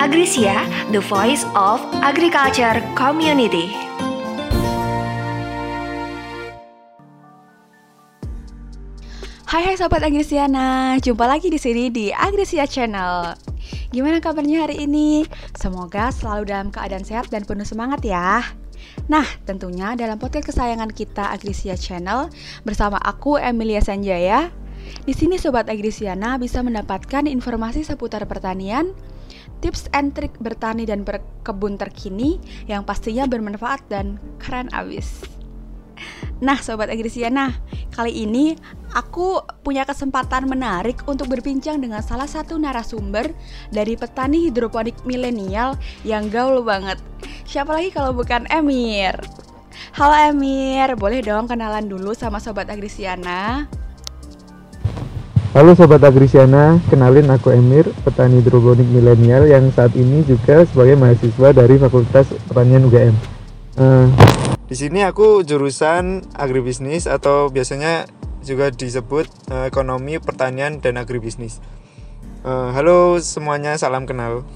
Agrisia, the voice of agriculture community. Hai hai sobat Agrisiana, jumpa lagi di sini di Agrisia Channel. Gimana kabarnya hari ini? Semoga selalu dalam keadaan sehat dan penuh semangat ya. Nah, tentunya dalam podcast kesayangan kita Agrisia Channel bersama aku Emilia Sanjaya. Di sini sobat Agrisiana bisa mendapatkan informasi seputar pertanian, tips and trik bertani dan berkebun terkini yang pastinya bermanfaat dan keren abis. Nah, Sobat Agrisiana, kali ini aku punya kesempatan menarik untuk berbincang dengan salah satu narasumber dari petani hidroponik milenial yang gaul banget. Siapa lagi kalau bukan Emir? Halo Emir, boleh dong kenalan dulu sama Sobat Agrisiana? Halo Sobat Agrisiana, kenalin aku Emir, petani hidroponik milenial yang saat ini juga sebagai mahasiswa dari Fakultas Pertanian UGM. Uh, di sini aku jurusan agribisnis atau biasanya juga disebut uh, ekonomi, pertanian, dan agribisnis. Uh, halo semuanya, salam kenal.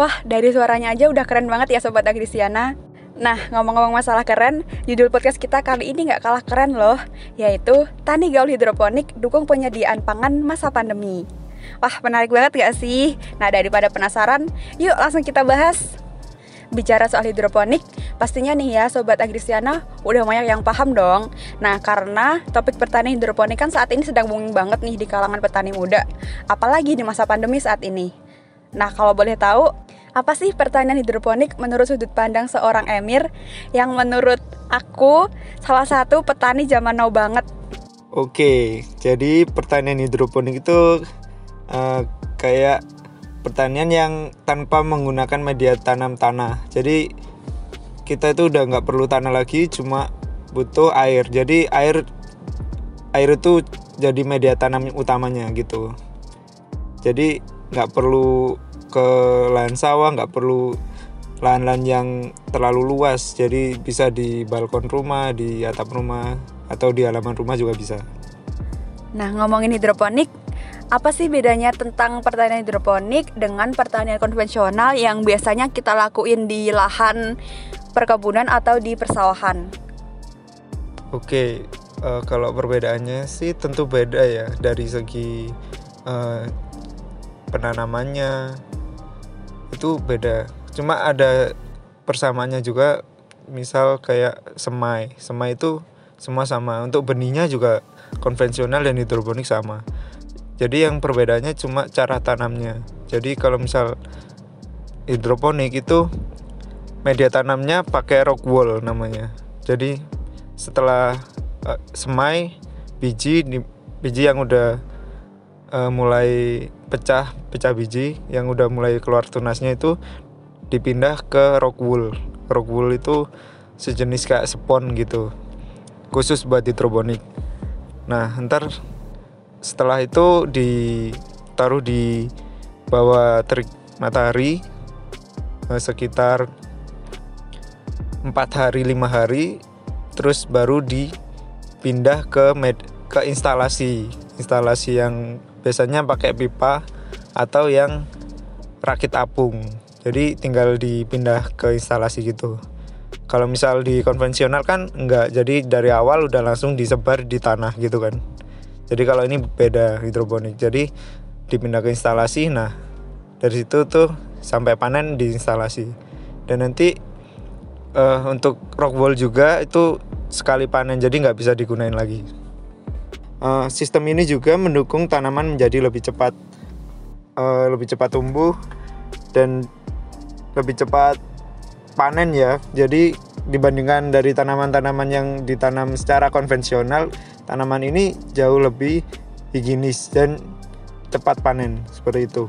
Wah, dari suaranya aja udah keren banget ya Sobat Agrisiana. Nah, ngomong-ngomong masalah keren, judul podcast kita kali ini nggak kalah keren loh, yaitu Tani Gaul Hidroponik Dukung Penyediaan Pangan Masa Pandemi. Wah, menarik banget gak sih? Nah, daripada penasaran, yuk langsung kita bahas bicara soal hidroponik, pastinya nih ya Sobat Agrisiana udah banyak yang paham dong. Nah, karena topik pertanian hidroponik kan saat ini sedang booming banget nih di kalangan petani muda. Apalagi di masa pandemi saat ini. Nah, kalau boleh tahu, apa sih pertanian hidroponik menurut sudut pandang seorang Emir yang menurut aku salah satu petani zaman now banget? Oke, jadi pertanian hidroponik itu uh, kayak pertanian yang tanpa menggunakan media tanam tanah. Jadi kita itu udah nggak perlu tanah lagi cuma butuh air. Jadi air air itu jadi media tanam utamanya gitu. Jadi nggak perlu ke lahan sawah nggak perlu lahan-lahan yang terlalu luas jadi bisa di balkon rumah di atap rumah atau di halaman rumah juga bisa nah ngomongin hidroponik apa sih bedanya tentang pertanian hidroponik dengan pertanian konvensional yang biasanya kita lakuin di lahan perkebunan atau di persawahan? Oke, uh, kalau perbedaannya sih tentu beda ya dari segi uh, penanamannya itu beda. Cuma ada persamaannya juga, misal kayak semai. Semai itu semua sama. Untuk benihnya juga konvensional dan hidroponik sama jadi yang perbedaannya cuma cara tanamnya jadi kalau misal hidroponik itu media tanamnya pakai rock wool namanya jadi setelah uh, semai biji biji yang udah uh, mulai pecah pecah biji yang udah mulai keluar tunasnya itu dipindah ke rock wool. Rock wool itu sejenis kayak spon gitu khusus buat hidroponik nah ntar setelah itu ditaruh di bawah terik matahari eh, sekitar empat hari lima hari terus baru dipindah ke med ke instalasi. Instalasi yang biasanya pakai pipa atau yang rakit apung. Jadi tinggal dipindah ke instalasi gitu. Kalau misal di konvensional kan enggak. Jadi dari awal udah langsung disebar di tanah gitu kan. Jadi kalau ini beda hidroponik. Jadi dipindah ke instalasi. Nah dari situ tuh sampai panen di instalasi. Dan nanti uh, untuk rock wall juga itu sekali panen. Jadi nggak bisa digunain lagi uh, sistem ini juga mendukung tanaman menjadi lebih cepat uh, lebih cepat tumbuh dan lebih cepat panen ya jadi dibandingkan dari tanaman-tanaman yang ditanam secara konvensional tanaman ini jauh lebih higienis dan cepat panen seperti itu.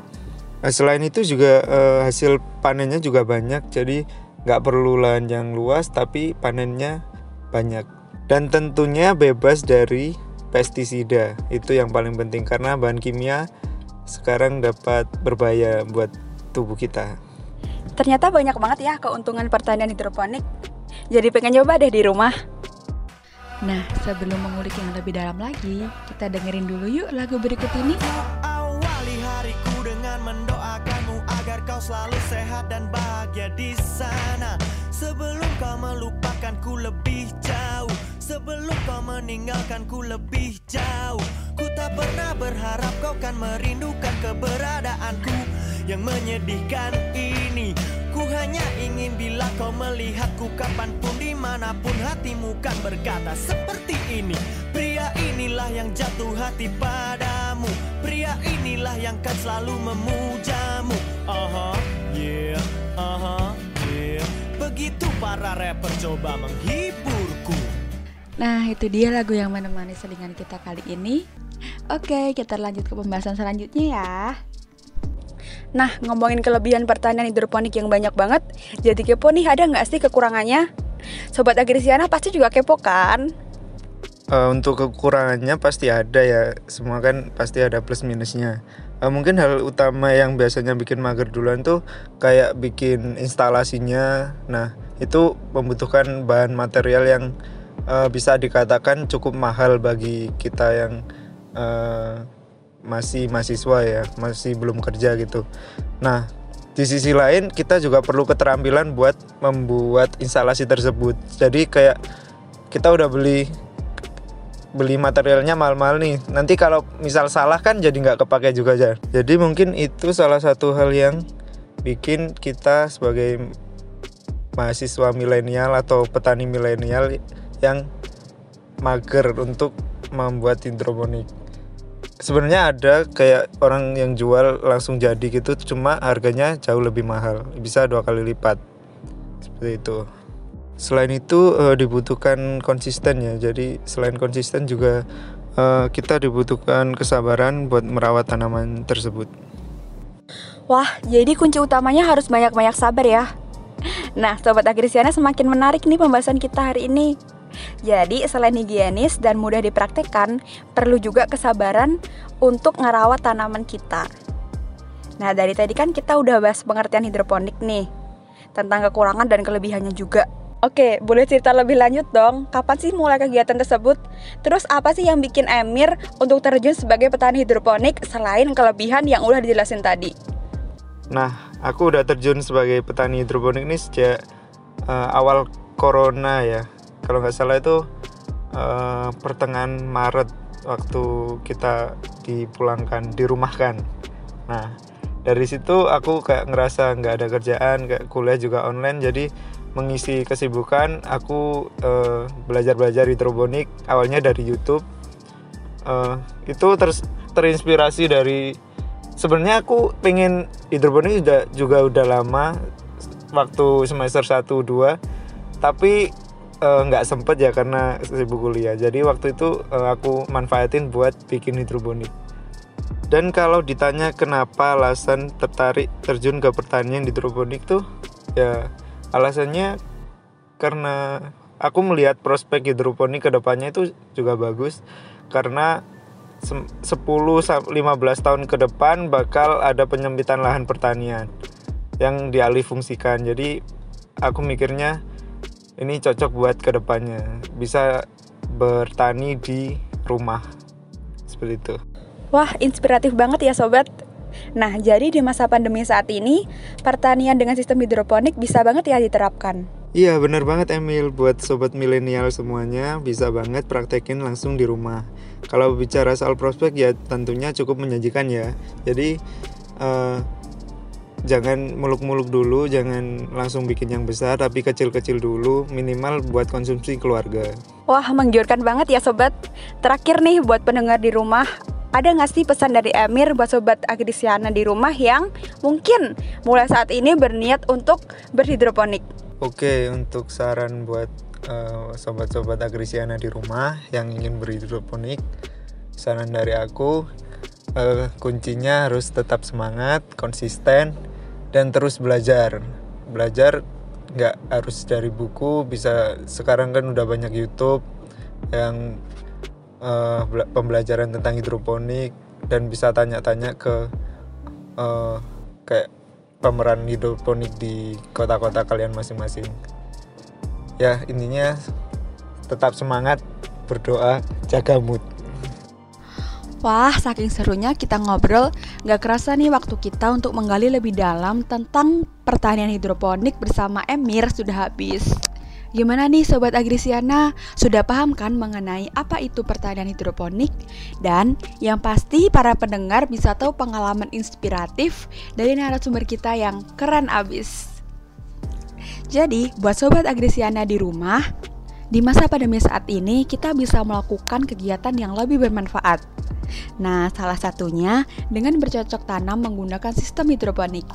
Nah, selain itu juga eh, hasil panennya juga banyak, jadi nggak perlu lahan yang luas tapi panennya banyak. Dan tentunya bebas dari pestisida, itu yang paling penting karena bahan kimia sekarang dapat berbahaya buat tubuh kita. Ternyata banyak banget ya keuntungan pertanian hidroponik. Jadi pengen coba deh di rumah. Nah, sebelum mengulik yang lebih dalam lagi, kita dengerin dulu yuk lagu berikut ini. Awali hariku dengan mendoakanmu agar kau selalu sehat dan bahagia di sana Sebelum kau melupakanku lebih jauh Sebelum kau meninggalkanku lebih jauh Ku tak pernah berharap kau kan merindukan keberadaanku. Yang menyedihkan ini Ku hanya ingin bila kau melihatku kapan pun di mana pun hatimu kan berkata seperti ini. Pria inilah yang jatuh hati padamu. Pria inilah yang kan selalu memujamu. Aha, yeah, aha, yeah. Begitu para rapper coba menghiburku Nah, itu dia lagu yang menemani selingan kita kali ini. Oke, kita lanjut ke pembahasan selanjutnya ya. Nah, ngomongin kelebihan pertanian hidroponik yang banyak banget, jadi kepo nih ada nggak sih kekurangannya? Sobat Agrisiana pasti juga kepo kan? Uh, untuk kekurangannya pasti ada ya, semua kan pasti ada plus minusnya. Uh, mungkin hal utama yang biasanya bikin mager duluan tuh kayak bikin instalasinya. Nah, itu membutuhkan bahan material yang uh, bisa dikatakan cukup mahal bagi kita yang uh, masih mahasiswa ya, masih belum kerja gitu. Nah, di sisi lain kita juga perlu keterampilan buat membuat instalasi tersebut. Jadi kayak kita udah beli beli materialnya mahal-mahal nih. Nanti kalau misal salah kan jadi nggak kepake juga aja. Jadi mungkin itu salah satu hal yang bikin kita sebagai mahasiswa milenial atau petani milenial yang mager untuk membuat hidroponik. Sebenarnya ada kayak orang yang jual langsung jadi gitu, cuma harganya jauh lebih mahal, bisa dua kali lipat. Seperti itu. Selain itu uh, dibutuhkan konsisten ya. Jadi selain konsisten juga uh, kita dibutuhkan kesabaran buat merawat tanaman tersebut. Wah, jadi kunci utamanya harus banyak-banyak sabar ya. Nah, Sobat Agrisiana semakin menarik nih pembahasan kita hari ini. Jadi, selain higienis dan mudah dipraktekkan, perlu juga kesabaran untuk ngerawat tanaman kita. Nah, dari tadi kan kita udah bahas pengertian hidroponik nih, tentang kekurangan dan kelebihannya juga. Oke, boleh cerita lebih lanjut dong? Kapan sih mulai kegiatan tersebut? Terus apa sih yang bikin Emir untuk terjun sebagai petani hidroponik selain kelebihan yang udah dijelasin tadi? Nah, aku udah terjun sebagai petani hidroponik ini sejak uh, awal corona ya kalau nggak salah itu uh, pertengahan Maret waktu kita dipulangkan dirumahkan. Nah dari situ aku kayak ngerasa nggak ada kerjaan kayak kuliah juga online. Jadi mengisi kesibukan aku uh, belajar belajar hidroponik awalnya dari YouTube. Uh, itu ter terinspirasi dari sebenarnya aku pengen hidroponik juga juga udah lama waktu semester 1 2 tapi nggak uh, sempet ya karena sibuk kuliah. Jadi waktu itu uh, aku manfaatin buat bikin hidroponik. Dan kalau ditanya kenapa alasan tertarik terjun ke pertanian hidroponik tuh ya alasannya karena aku melihat prospek hidroponik ke depannya itu juga bagus. Karena 10-15 tahun ke depan bakal ada penyempitan lahan pertanian yang dialihfungsikan jadi aku mikirnya ini cocok buat ke depannya bisa bertani di rumah seperti itu wah inspiratif banget ya sobat Nah, jadi di masa pandemi saat ini, pertanian dengan sistem hidroponik bisa banget ya diterapkan. Iya, benar banget Emil. Buat sobat milenial semuanya, bisa banget praktekin langsung di rumah. Kalau bicara soal prospek ya tentunya cukup menjanjikan ya. Jadi, uh, jangan muluk-muluk dulu, jangan langsung bikin yang besar, tapi kecil-kecil dulu, minimal buat konsumsi keluarga. Wah, menggiurkan banget ya sobat. Terakhir nih buat pendengar di rumah, ada nggak sih pesan dari Emir buat sobat agrisiana di rumah yang mungkin mulai saat ini berniat untuk berhidroponik? Oke, untuk saran buat uh, sobat-sobat agrisiana di rumah yang ingin berhidroponik, saran dari aku uh, kuncinya harus tetap semangat, konsisten, dan terus belajar. Belajar nggak harus dari buku bisa sekarang kan udah banyak YouTube yang uh, pembelajaran tentang hidroponik dan bisa tanya-tanya ke uh, kayak pemeran hidroponik di kota-kota kalian masing-masing. Ya intinya tetap semangat berdoa jaga mood. Wah, saking serunya kita ngobrol Gak kerasa nih waktu kita untuk menggali lebih dalam tentang pertanian hidroponik bersama Emir sudah habis. Gimana nih Sobat Agrisiana? Sudah paham kan mengenai apa itu pertanian hidroponik? Dan yang pasti para pendengar bisa tahu pengalaman inspiratif dari narasumber kita yang keren abis. Jadi, buat Sobat Agrisiana di rumah, di masa pandemi saat ini kita bisa melakukan kegiatan yang lebih bermanfaat Nah, salah satunya dengan bercocok tanam menggunakan sistem hidroponik.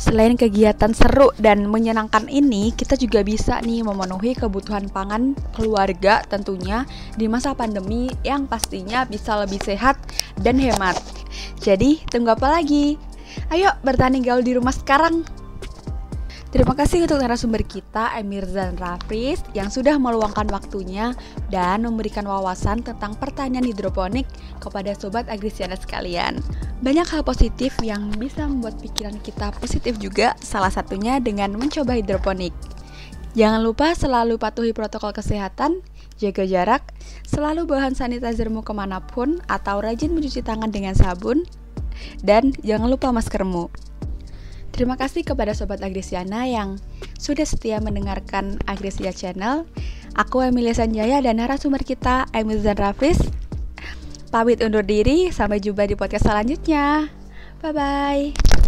Selain kegiatan seru dan menyenangkan ini, kita juga bisa nih memenuhi kebutuhan pangan keluarga tentunya di masa pandemi yang pastinya bisa lebih sehat dan hemat. Jadi, tunggu apa lagi? Ayo bertani gaul di rumah sekarang. Terima kasih untuk narasumber kita Emir Zan Rafis yang sudah meluangkan waktunya dan memberikan wawasan tentang pertanian hidroponik kepada sobat agrisiana sekalian. Banyak hal positif yang bisa membuat pikiran kita positif juga, salah satunya dengan mencoba hidroponik. Jangan lupa selalu patuhi protokol kesehatan, jaga jarak, selalu bahan sanitizermu ke mana pun atau rajin mencuci tangan dengan sabun, dan jangan lupa maskermu. Terima kasih kepada Sobat Agresiana yang sudah setia mendengarkan Agresia Channel. Aku Emilia Sanjaya dan narasumber kita Emil Zan Rafis. Pamit undur diri, sampai jumpa di podcast selanjutnya. Bye-bye.